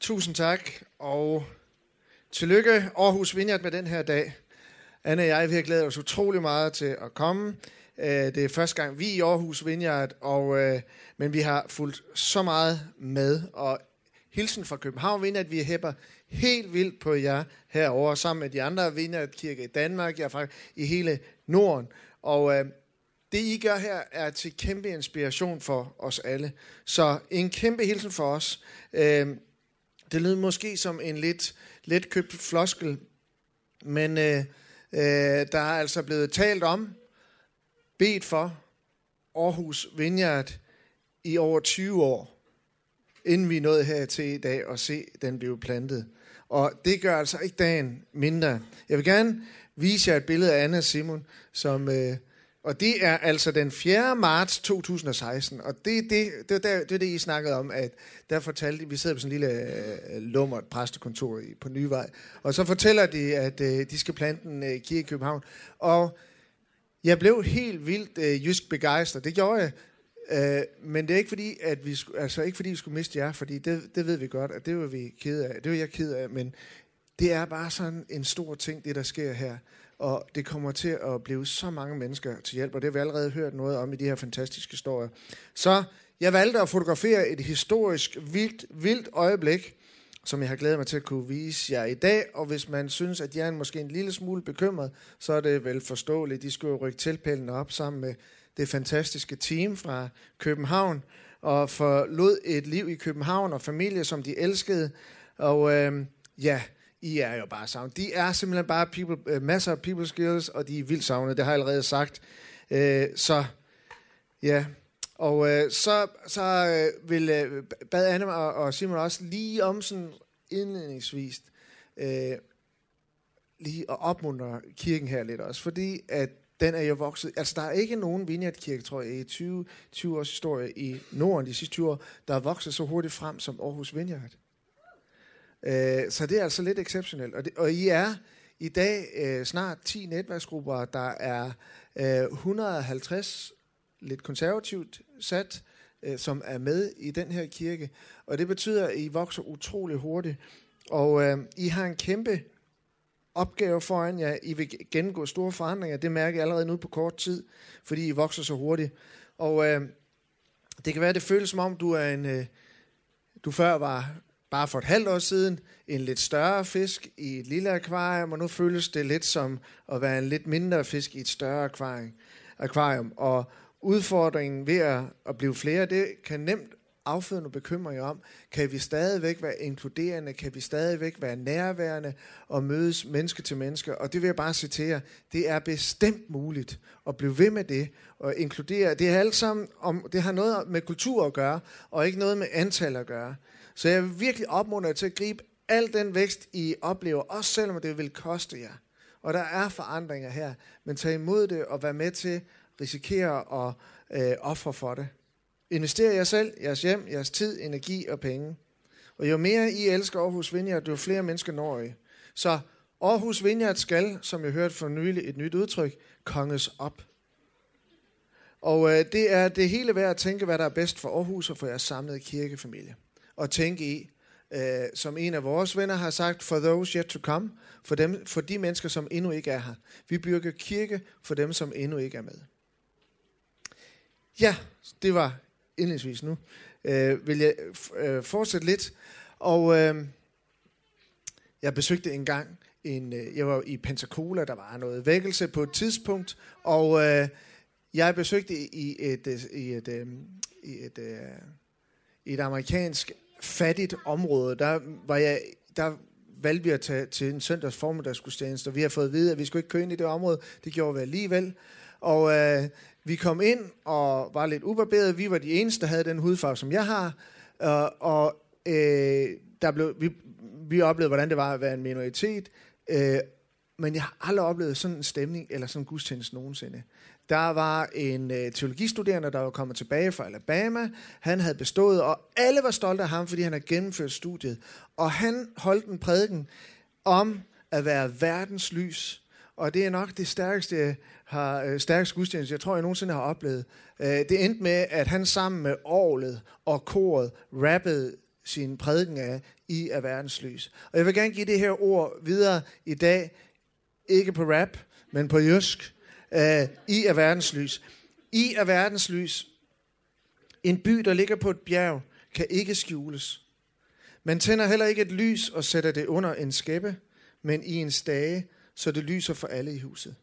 Tusind tak, og tillykke Aarhus Vineyard med den her dag. Anne og jeg, vi har glædet os utrolig meget til at komme. Øh, det er første gang, vi er i Aarhus Vineyard, og, øh, men vi har fulgt så meget med. Og hilsen fra København Vineyard, vi hæpper helt vildt på jer herover sammen med de andre Vineyard-kirker i Danmark, ja, faktisk i hele Norden. Og øh, det, I gør her, er til kæmpe inspiration for os alle. Så en kæmpe hilsen for os. Øh, det lyder måske som en lidt let købt floskel, men øh, øh, der er altså blevet talt om, bedt for Aarhus Vineyard i over 20 år, inden vi nåede her til i dag og se den blive plantet. Og det gør altså ikke dagen mindre. Jeg vil gerne vise jer et billede af Anna Simon, som øh, og det er altså den 4. marts 2016, og det er det, det, det, det, det, I snakkede om, at der fortalte vi sidder på sådan en lille øh, lummert præstekontor i, på Nyvej, og så fortæller de, at øh, de skal plante en øh, kirke i København, og jeg blev helt vildt øh, jysk begejstret, det gjorde jeg, øh, men det er ikke fordi, at vi, altså ikke fordi vi skulle miste jer, fordi det, det ved vi godt, at det var vi ked af, det var jeg ked af, men det er bare sådan en stor ting, det der sker her og det kommer til at blive så mange mennesker til hjælp, og det har vi allerede hørt noget om i de her fantastiske historier. Så jeg valgte at fotografere et historisk vildt, vildt øjeblik, som jeg har glædet mig til at kunne vise jer i dag, og hvis man synes, at jeg er måske en lille smule bekymret, så er det vel forståeligt. De skulle jo rykke tilpælene op sammen med det fantastiske team fra København, og forlod et liv i København og familie, som de elskede. Og øh, ja, i er jo bare savnet. De er simpelthen bare people, uh, masser af people skills, og de er vildt savnet. Det har jeg allerede sagt. Uh, så ja, og uh, så, så uh, vil uh, bad Anne og, og Simon også lige om sådan indledningsvis uh, lige at opmuntre kirken her lidt også, fordi at den er jo vokset. Altså, der er ikke nogen vineyardkirke, tror jeg, i 20, 20 års historie i Norden de sidste 20 år, der er vokset så hurtigt frem som Aarhus Vineyard. Øh, så det er altså lidt exceptionelt. Og, det, og I er i dag øh, snart 10 netværksgrupper, der er øh, 150 lidt konservativt sat, øh, som er med i den her kirke. Og det betyder, at I vokser utrolig hurtigt. Og øh, I har en kæmpe opgave foran jer. I vil gennemgå store forandringer. Det mærker jeg allerede nu på kort tid, fordi I vokser så hurtigt. Og øh, det kan være, at det føles som om, du er en... Øh, du før var bare for et halvt år siden en lidt større fisk i et lille akvarium, og nu føles det lidt som at være en lidt mindre fisk i et større akvarium. akvarium. Og udfordringen ved at, at blive flere, det kan nemt afføde nogle bekymringer om, kan vi stadigvæk være inkluderende, kan vi stadigvæk være nærværende og mødes menneske til menneske. Og det vil jeg bare citere, det er bestemt muligt at blive ved med det og inkludere. Det, er alt sammen om, det har noget med kultur at gøre, og ikke noget med antal at gøre. Så jeg vil virkelig opmuntre jer til at gribe al den vækst, I oplever, også selvom det vil koste jer. Og der er forandringer her, men tag imod det og vær med til at risikere og øh, ofre for det. Invester jer selv, jeres hjem, jeres tid, energi og penge. Og jo mere I elsker Aarhus Vineyard, jo flere mennesker når I. Så Aarhus Vineyard skal, som jeg hørte for nylig et nyt udtryk, konges op. Og øh, det er det hele værd at tænke, hvad der er bedst for Aarhus og for jeres samlede kirkefamilie at tænke i. Øh, som en af vores venner har sagt, for those yet to come, for, dem, for de mennesker, som endnu ikke er her. Vi bygger kirke for dem, som endnu ikke er med. Ja, det var indledningsvis nu. Øh, vil jeg øh, fortsætte lidt. Og øh, jeg besøgte en gang en, øh, jeg var i Pensacola, der var noget vækkelse på et tidspunkt, og øh, jeg besøgte i et, øh, i et, øh, i et, øh, i et amerikansk fattigt område, der var jeg, der valgte vi at tage til en søndags formiddagsgudstjeneste, og vi har fået at vide, at vi skulle ikke køre ind i det område. Det gjorde vi alligevel. Og øh, vi kom ind og var lidt ubarberede. Vi var de eneste, der havde den hudfarve, som jeg har. Øh, og øh, der blev, vi, vi oplevede, hvordan det var at være en minoritet. Øh, men jeg har aldrig oplevet sådan en stemning, eller sådan en gudstjeneste nogensinde. Der var en øh, teologistuderende, der var kommet tilbage fra Alabama. Han havde bestået, og alle var stolte af ham, fordi han havde gennemført studiet. Og han holdt en prædiken om at være verdens lys. Og det er nok det stærkeste, jeg har, øh, stærkeste gudstjeneste, jeg tror, jeg nogensinde har oplevet. Øh, det endte med, at han sammen med orlet og koret rappede sin prædiken af, I er verdens lys. Og jeg vil gerne give det her ord videre i dag, ikke på rap, men på jysk. Øh, I er verdenslys. I er verdenslys. En by, der ligger på et bjerg, kan ikke skjules. Man tænder heller ikke et lys og sætter det under en skæppe, men i en stage, så det lyser for alle i huset.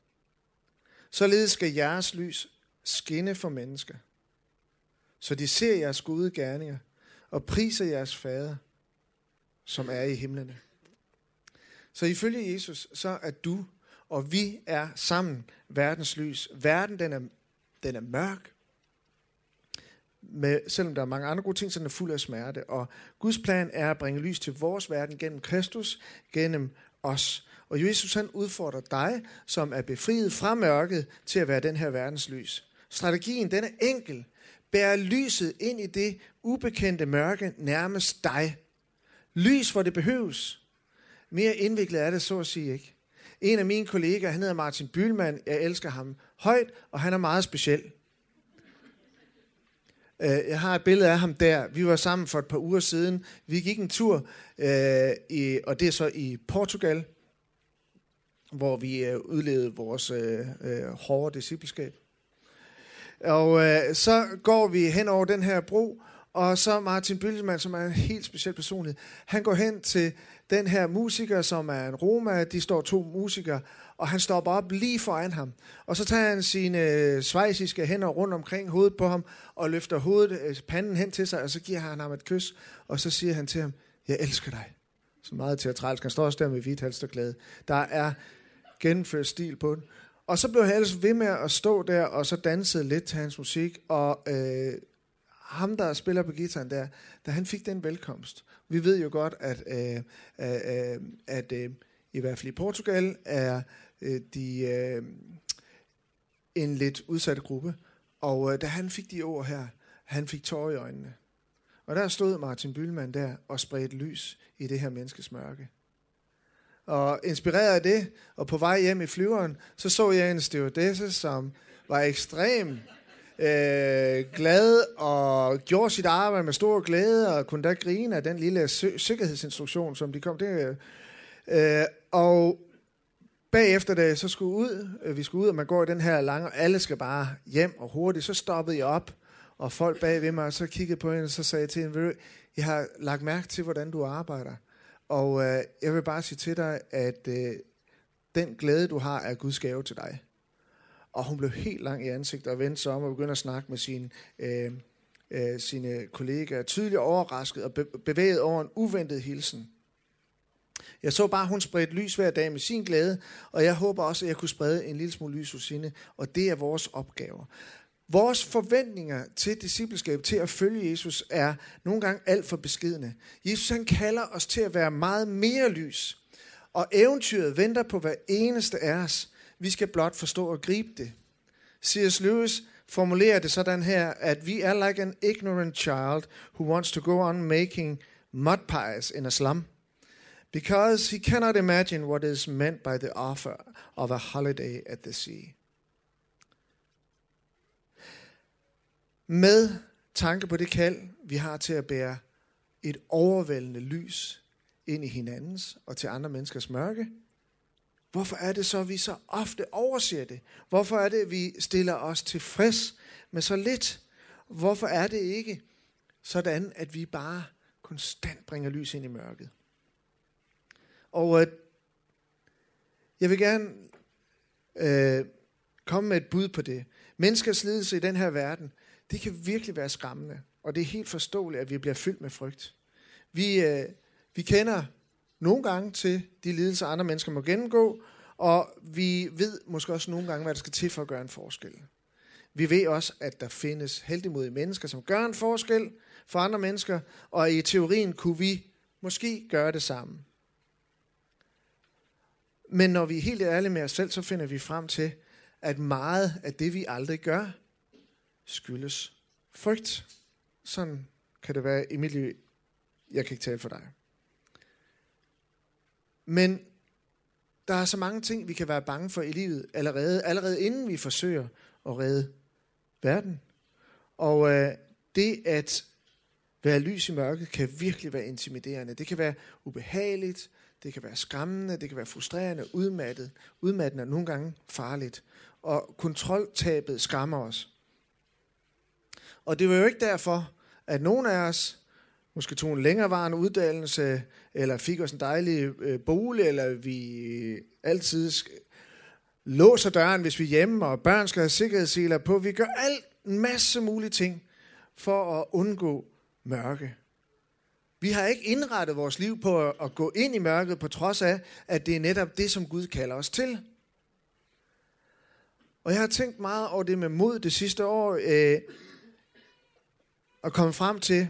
Således skal jeres lys skinne for mennesker, så de ser jeres gode gerninger og priser jeres fader, som er i himlene. Så ifølge Jesus, så er du og vi er sammen verdens lys. Verden, den er, den er mørk, med, selvom der er mange andre gode ting, så den er fuld af smerte. Og Guds plan er at bringe lys til vores verden gennem Kristus, gennem os. Og Jesus han udfordrer dig, som er befriet fra mørket, til at være den her verdens lys. Strategien den er enkel. Bær lyset ind i det ubekendte mørke nærmest dig. Lys, hvor det behøves. Mere indviklet er det så at sige ikke. En af mine kollegaer, han hedder Martin Bylman. Jeg elsker ham højt, og han er meget speciel. Øh, jeg har et billede af ham der. Vi var sammen for et par uger siden. Vi gik en tur, øh, i, og det er så i Portugal, hvor vi øh, udlevede vores hårde discipleskab. Og så går vi hen over den her bro, og så Martin Bylsmann, som er en helt speciel personlighed, han går hen til den her musiker, som er en Roma. De står to musikere, og han stopper op lige foran ham. Og så tager han sine øh, svejsiske hænder rundt omkring hovedet på ham, og løfter hovedet, øh, panden hen til sig, og så giver han ham et kys, og så siger han til ham, jeg elsker dig. Så meget teatralsk. Han står også der med hvidt halsterklæde. Der er genført stil på den. Og så blev han ellers ved med at stå der, og så dansede lidt til hans musik, og øh, ham, der spiller på gitaren der, da han fik den velkomst. Vi ved jo godt, at, øh, øh, øh, at øh, i hvert fald i Portugal er øh, de øh, en lidt udsat gruppe. Og øh, da han fik de ord her, han fik tårer i øjnene. Og der stod Martin Bylman der og spredte lys i det her menneskes mørke. Og inspireret af det, og på vej hjem i flyveren, så så jeg en stewardesse, som var ekstrem øh, glad og gjorde sit arbejde med stor glæde og kunne da grine af den lille sikkerhedsinstruktion, som de kom. Det, øh, og bagefter det, så skulle ud, øh, vi skulle ud, og man går i den her lange, og alle skal bare hjem og hurtigt, så stoppede jeg op, og folk bag ved mig, og så kiggede på hende, og så sagde jeg til hende, jeg har lagt mærke til, hvordan du arbejder. Og øh, jeg vil bare sige til dig, at øh, den glæde, du har, er Guds gave til dig. Og hun blev helt lang i ansigtet og vendte sig om og begyndte at snakke med sine, øh, øh, sine kollegaer. Tydeligt overrasket og bevæget over en uventet hilsen. Jeg så bare, at hun spredte lys hver dag med sin glæde, og jeg håber også, at jeg kunne sprede en lille smule lys hos hende, og det er vores opgaver. Vores forventninger til discipleskab, til at følge Jesus, er nogle gange alt for beskidende. Jesus han kalder os til at være meget mere lys, og eventyret venter på hver eneste af os. Vi skal blot forstå og gribe det. C.S. Lewis formulerer det sådan her, at vi er like an ignorant child who wants to go on making mud pies in a slum because he cannot imagine what is meant by the offer of a holiday at the sea. Med tanke på det kald, vi har til at bære et overvældende lys ind i hinandens og til andre menneskers mørke, Hvorfor er det så, at vi så ofte overser det? Hvorfor er det, at vi stiller os tilfreds med så lidt? Hvorfor er det ikke sådan, at vi bare konstant bringer lys ind i mørket? Og øh, jeg vil gerne øh, komme med et bud på det. Menneskers lidelse i den her verden, det kan virkelig være skræmmende. Og det er helt forståeligt, at vi bliver fyldt med frygt. Vi, øh, vi kender nogle gange til de lidelser, andre mennesker må gennemgå, og vi ved måske også nogle gange, hvad der skal til for at gøre en forskel. Vi ved også, at der findes heldigmodige mennesker, som gør en forskel for andre mennesker, og i teorien kunne vi måske gøre det samme. Men når vi er helt ærlige med os selv, så finder vi frem til, at meget af det, vi aldrig gør, skyldes frygt. Sådan kan det være Emilie. Jeg kan ikke tale for dig. Men der er så mange ting, vi kan være bange for i livet allerede, allerede inden vi forsøger at redde verden. Og øh, det at være lys i mørket kan virkelig være intimiderende. Det kan være ubehageligt, det kan være skræmmende, det kan være frustrerende, udmattet, udmattende og nogle gange farligt. Og kontroltabet skræmmer os. Og det var jo ikke derfor, at nogen af os måske tog en længerevarende uddannelse, eller fik os en dejlig øh, bolig, eller vi altid låser døren, hvis vi er hjemme, og børn skal have sikkerhedsseler på. Vi gør alt en masse mulige ting for at undgå mørke. Vi har ikke indrettet vores liv på at gå ind i mørket, på trods af, at det er netop det, som Gud kalder os til. Og jeg har tænkt meget over det med mod det sidste år, øh, og komme frem til,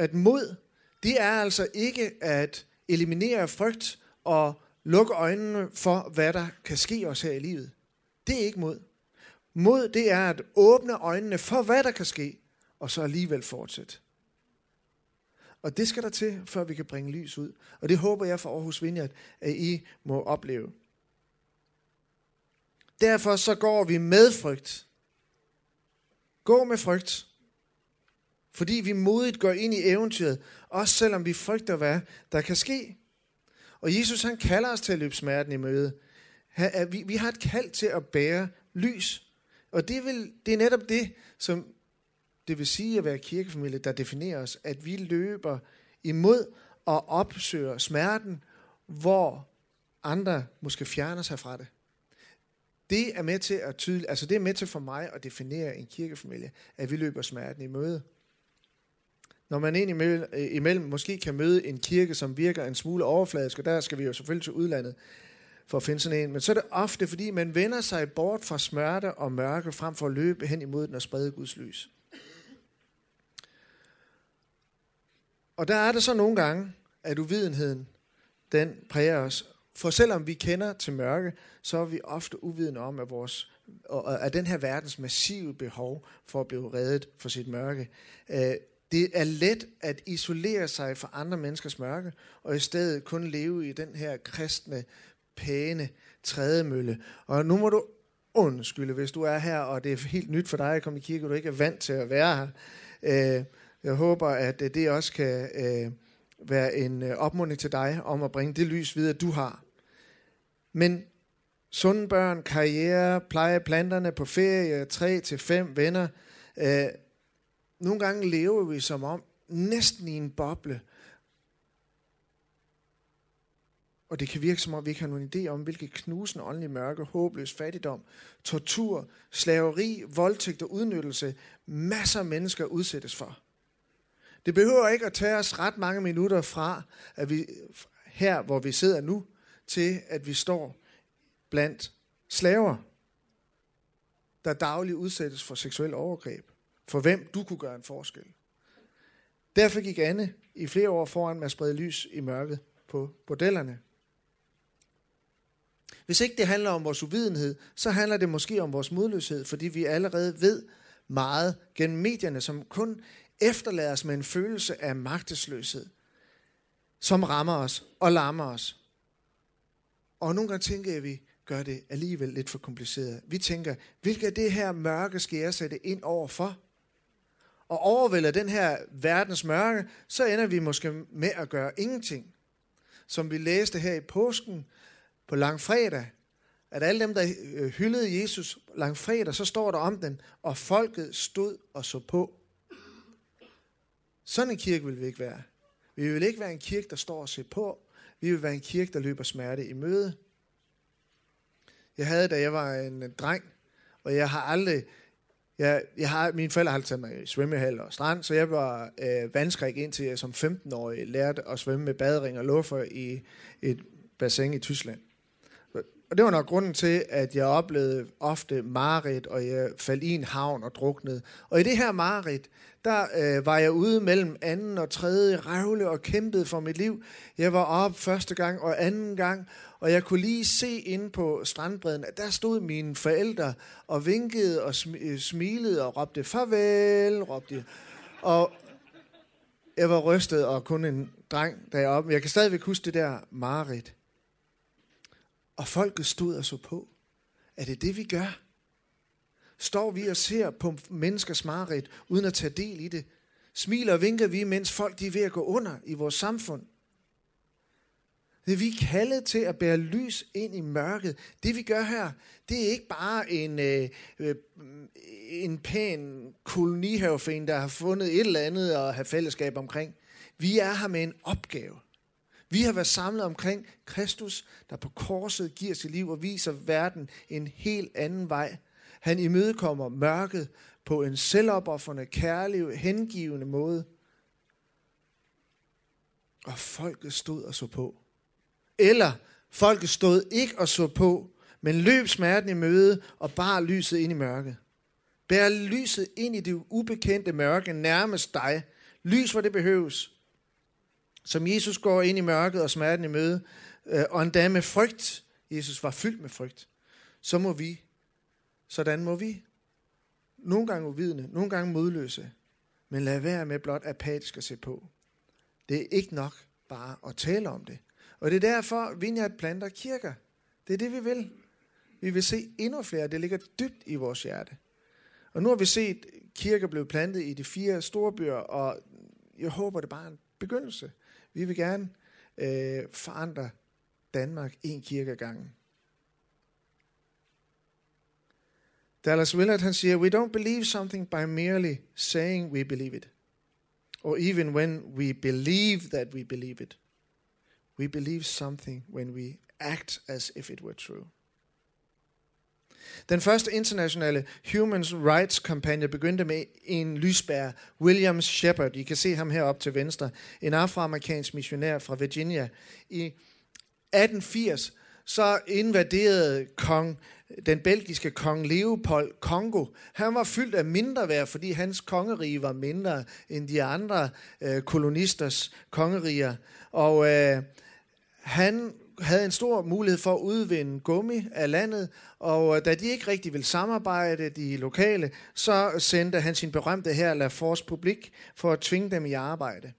at mod, det er altså ikke at eliminere frygt og lukke øjnene for, hvad der kan ske os her i livet. Det er ikke mod. Mod, det er at åbne øjnene for, hvad der kan ske, og så alligevel fortsætte. Og det skal der til, før vi kan bringe lys ud. Og det håber jeg for Aarhus Vineyard, at I må opleve. Derfor så går vi med frygt. Gå med frygt. Fordi vi modigt går ind i eventyret, også selvom vi frygter, hvad der kan ske. Og Jesus han kalder os til at løbe smerten i møde. Vi, vi har et kald til at bære lys. Og det, vil, det er netop det, som det vil sige at være kirkefamilie, der definerer os, at vi løber imod og opsøger smerten, hvor andre måske fjerner sig fra det. Det er med til at tydel, altså det er med til for mig at definere en kirkefamilie, at vi løber smerten i møde. Når man ind imellem, øh, imellem måske kan møde en kirke, som virker en smule overfladisk, og der skal vi jo selvfølgelig til udlandet for at finde sådan en, men så er det ofte, fordi man vender sig bort fra smerte og mørke, frem for at løbe hen imod den og sprede Guds lys. Og der er det så nogle gange, at uvidenheden, den præger os. For selvom vi kender til mørke, så er vi ofte uvidende om, at, vores, at den her verdens massive behov for at blive reddet for sit mørke. Øh, det er let at isolere sig fra andre menneskers mørke, og i stedet kun leve i den her kristne, pæne trædemølle. Og nu må du undskylde, hvis du er her, og det er helt nyt for dig at komme i kirke, og du ikke er vant til at være her. Øh, jeg håber, at øh, det også kan øh, være en øh, opmuntring til dig om at bringe det lys videre, du har. Men sunde børn, karriere, pleje planterne på ferie, tre til fem venner. Øh, nogle gange lever vi som om næsten i en boble. Og det kan virke som om, vi ikke har nogen idé om, hvilke knusende åndelige mørke, håbløs fattigdom, tortur, slaveri, voldtægt og udnyttelse masser af mennesker udsættes for. Det behøver ikke at tage os ret mange minutter fra, at vi her, hvor vi sidder nu, til at vi står blandt slaver, der dagligt udsættes for seksuel overgreb, for hvem du kunne gøre en forskel. Derfor gik Anne i flere år foran med at sprede lys i mørket på bordellerne. Hvis ikke det handler om vores uvidenhed, så handler det måske om vores modløshed, fordi vi allerede ved meget gennem medierne, som kun efterlader os med en følelse af magtesløshed, som rammer os og lammer os. Og nogle gange tænker jeg, at vi gør det alligevel lidt for kompliceret. Vi tænker, hvilket af det her mørke skal jeg sætte ind over for? Og overvælder den her verdens mørke, så ender vi måske med at gøre ingenting. Som vi læste her i påsken på langfredag, at alle dem, der øh, hyldede Jesus langfredag, så står der om den, og folket stod og så på. Sådan en kirke vil vi ikke være. Vi vil ikke være en kirke, der står og ser på. Vi vil være en kirke, der løber smerte i møde. Jeg havde, da jeg var en øh, dreng, og jeg har aldrig... Jeg, jeg har, mine forældre har altid taget mig i svømmehal og strand, så jeg var øh, vandskræk indtil jeg som 15-årig lærte at svømme med badering og luffer i et bassin i Tyskland. Og det var nok grunden til, at jeg oplevede ofte mareridt, og jeg faldt i en havn og druknede. Og i det her mareridt, der øh, var jeg ude mellem anden og tredje revle og kæmpede for mit liv. Jeg var op første gang og anden gang, og jeg kunne lige se ind på strandbredden, at der stod mine forældre og vinkede og sm- øh, smilede og råbte farvel, råbte Og jeg var rystet og kun en dreng deroppe. Jeg kan stadigvæk huske det der mareridt. Og folket stod og så på. Er det det, vi gør? Står vi og ser på menneskers mareridt, uden at tage del i det? smiler og vinker vi, mens folk de er ved at gå under i vores samfund. Det vi er kaldet til at bære lys ind i mørket. Det vi gør her, det er ikke bare en, øh, øh, en pæn kolonihavefen, der har fundet et eller andet at have fællesskab omkring. Vi er her med en opgave. Vi har været samlet omkring Kristus, der på korset giver sit liv og viser verden en helt anden vej. Han imødekommer mørket på en selvopoffrende, kærlig, hengivende måde. Og folket stod og så på. Eller folket stod ikke og så på, men løb smerten i møde og bar lyset ind i mørket. Bær lyset ind i det ubekendte mørke nærmest dig. Lys, hvor det behøves. Som Jesus går ind i mørket og smerten i møde, øh, og endda med frygt. Jesus var fyldt med frygt. Så må vi, sådan må vi. Nogle gange uvidende, nogle gange modløse. Men lad være med blot apatisk at se på. Det er ikke nok bare at tale om det. Og det er derfor, Vineyard planter kirker. Det er det, vi vil. Vi vil se endnu flere. Det ligger dybt i vores hjerte. Og nu har vi set kirker blive plantet i de fire store byer, og jeg håber, det er bare en begyndelse. Vi vil gerne øh, forandre Danmark en kirke gangen. Dallas Willard han siger, We don't believe something by merely saying we believe it. Or even when we believe that we believe it. We believe something when we act as if it were true. Den første internationale Human Rights kampagne begyndte med en lysbær, William Shepard. I kan se ham heroppe til venstre. En afroamerikansk missionær fra Virginia. I 1880 så invaderede kong, den belgiske kong Leopold Kongo. Han var fyldt af mindre værd, fordi hans kongerige var mindre end de andre øh, kolonisters kongeriger. Og øh, han havde en stor mulighed for at udvinde gummi af landet, og øh, da de ikke rigtig ville samarbejde, de lokale, så sendte han sin berømte her La Force Publik for at tvinge dem i arbejde.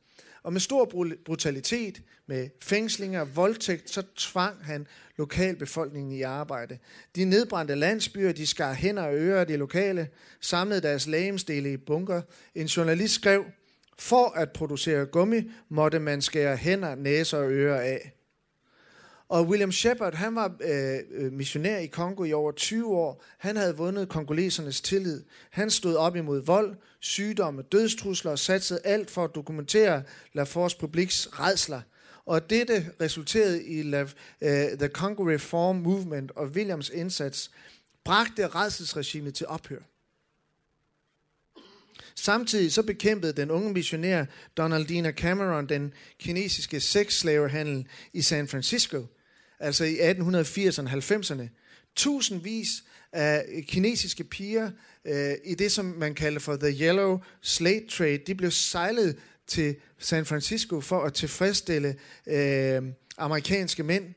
Og med stor brutalitet, med fængslinger, voldtægt, så tvang han lokalbefolkningen i arbejde. De nedbrændte landsbyer, de skar hænder og ører af de lokale, samlede deres lægemstele i bunker. En journalist skrev, for at producere gummi, måtte man skære hænder, næser og ører af. Og William Shepard, han var øh, øh missionær i Kongo i over 20 år. Han havde vundet kongolesernes tillid. Han stod op imod vold, sygdomme, dødstrusler og satsede alt for at dokumentere La Force Publics redsler. Og dette resulterede i La, øh, The Congo Reform Movement og Williams indsats bragte redselsregimet til ophør. Samtidig så bekæmpede den unge missionær Donaldina Cameron den kinesiske sexslavehandel i San Francisco – altså i 1880'erne og 90'erne. Tusindvis af kinesiske piger øh, i det, som man kalder for The Yellow Slate Trade, de blev sejlet til San Francisco for at tilfredsstille øh, amerikanske mænd.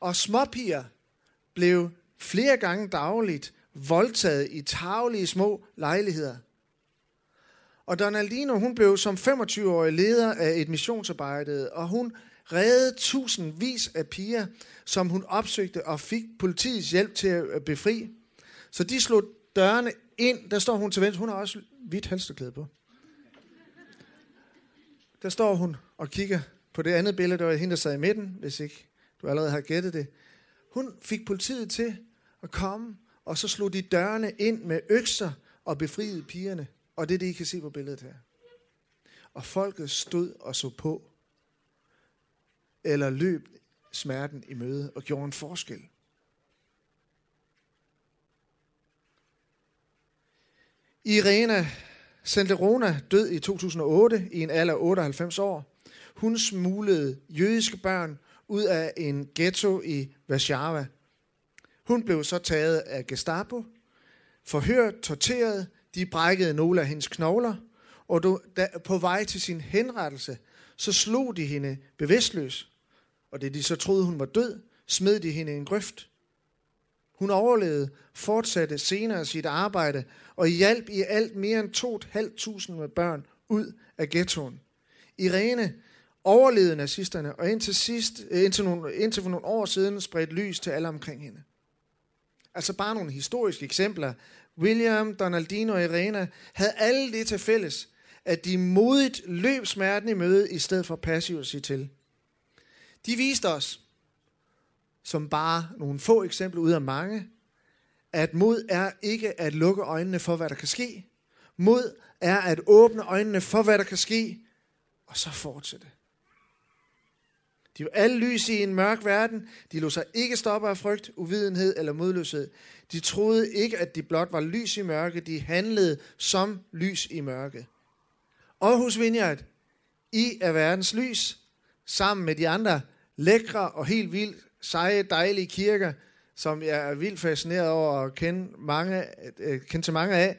Og småpiger blev flere gange dagligt voldtaget i tavlige små lejligheder. Og Donaldino, hun blev som 25-årig leder af et missionsarbejde, og hun reddede tusindvis af piger, som hun opsøgte og fik politiets hjælp til at øh, befri. Så de slog dørene ind. Der står hun til venstre. Hun har også hvidt halsterklæde på. Der står hun og kigger på det andet billede, der var hende, der sad i midten, hvis ikke du allerede har gættet det. Hun fik politiet til at komme, og så slog de dørene ind med økser og befriede pigerne. Og det er det, I kan se på billedet her. Og folket stod og så på eller løb smerten i møde og gjorde en forskel. Irena Senderona død i 2008 i en alder af 98 år. Hun smuglede jødiske børn ud af en ghetto i Warszawa. Hun blev så taget af Gestapo, forhørt, torteret, de brækkede nogle af hendes knogler, og på vej til sin henrettelse, så slog de hende bevidstløs og det de så troede, hun var død, smed de hende i en grøft. Hun overlevede, fortsatte senere sit arbejde og hjalp i alt mere end 2.500 med børn ud af ghettoen. Irene overlevede nazisterne, og indtil, sidst, øh, indtil, nogle, indtil for nogle år siden spredte lys til alle omkring hende. Altså bare nogle historiske eksempler. William, Donaldino og Irena havde alle det til fælles, at de modigt løb smerten i møde, i stedet for passivt at sige til. De viste os, som bare nogle få eksempler ud af mange, at mod er ikke at lukke øjnene for, hvad der kan ske. Mod er at åbne øjnene for, hvad der kan ske, og så fortsætte. De var alle lys i en mørk verden. De lå sig ikke stoppe af frygt, uvidenhed eller modløshed. De troede ikke, at de blot var lys i mørke. De handlede som lys i mørke. Aarhus Vineyard, I er verdens lys, sammen med de andre lækre og helt vildt seje, dejlige kirker, som jeg er vildt fascineret over at kende, mange, øh, kende til mange af,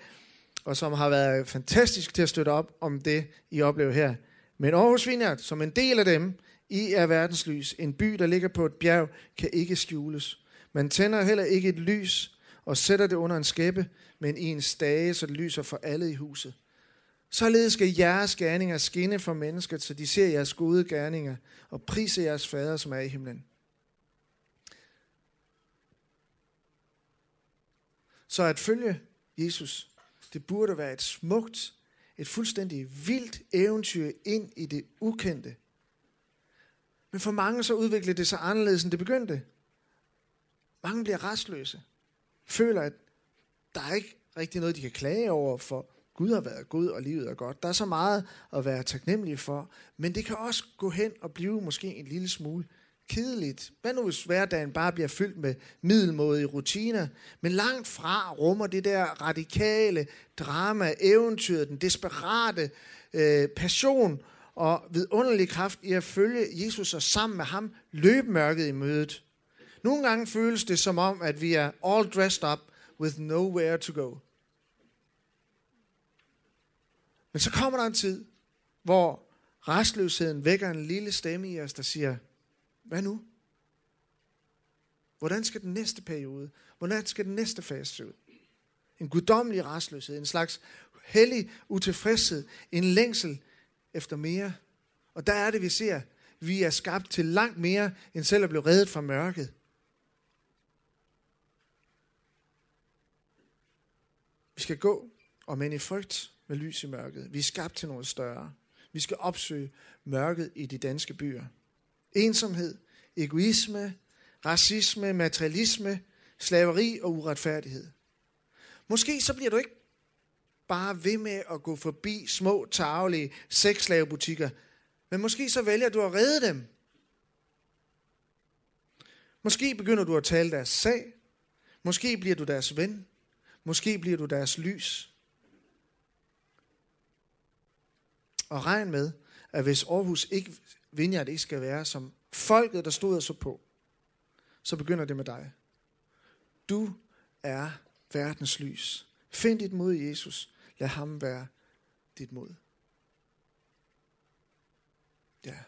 og som har været fantastisk til at støtte op om det, I oplever her. Men Aarhus Vineyard, som en del af dem, I er verdenslys. En by, der ligger på et bjerg, kan ikke skjules. Man tænder heller ikke et lys og sætter det under en skæppe, men i en stage, så det lyser for alle i huset. Således skal jeres gerninger skinne for mennesket, så de ser jeres gode gerninger og priser jeres fader, som er i himlen. Så at følge Jesus, det burde være et smukt, et fuldstændig vildt eventyr ind i det ukendte. Men for mange så udviklede det sig anderledes, end det begyndte. Mange bliver restløse. Føler, at der er ikke rigtig noget, de kan klage over, for Gud har været god, og livet er godt. Der er så meget at være taknemmelig for, men det kan også gå hen og blive måske en lille smule kedeligt. Hvad nu hvis hverdagen bare bliver fyldt med middelmådige rutiner, men langt fra rummer det der radikale drama, eventyret, den desperate øh, passion og vidunderlig kraft i at følge Jesus og sammen med ham løbe mørket i mødet. Nogle gange føles det som om, at vi er all dressed up with nowhere to go. Men så kommer der en tid, hvor restløsheden vækker en lille stemme i os, der siger, hvad nu? Hvordan skal den næste periode, hvordan skal den næste fase se ud? En guddommelig restløshed, en slags hellig utilfredshed, en længsel efter mere. Og der er det, vi ser, vi er skabt til langt mere, end selv at blive reddet fra mørket. Vi skal gå, og men i frygt, med lys i mørket. Vi er skabt til noget større. Vi skal opsøge mørket i de danske byer. Ensomhed, egoisme, racisme, materialisme, slaveri og uretfærdighed. Måske så bliver du ikke bare ved med at gå forbi små, tavlige sexslavebutikker, men måske så vælger du at redde dem. Måske begynder du at tale deres sag. Måske bliver du deres ven. Måske bliver du deres lys. Og regn med, at hvis Aarhus ikke Vineyard ikke skal være som folket, der stod og så på, så begynder det med dig. Du er verdens lys. Find dit mod i Jesus. Lad ham være dit mod. Ja.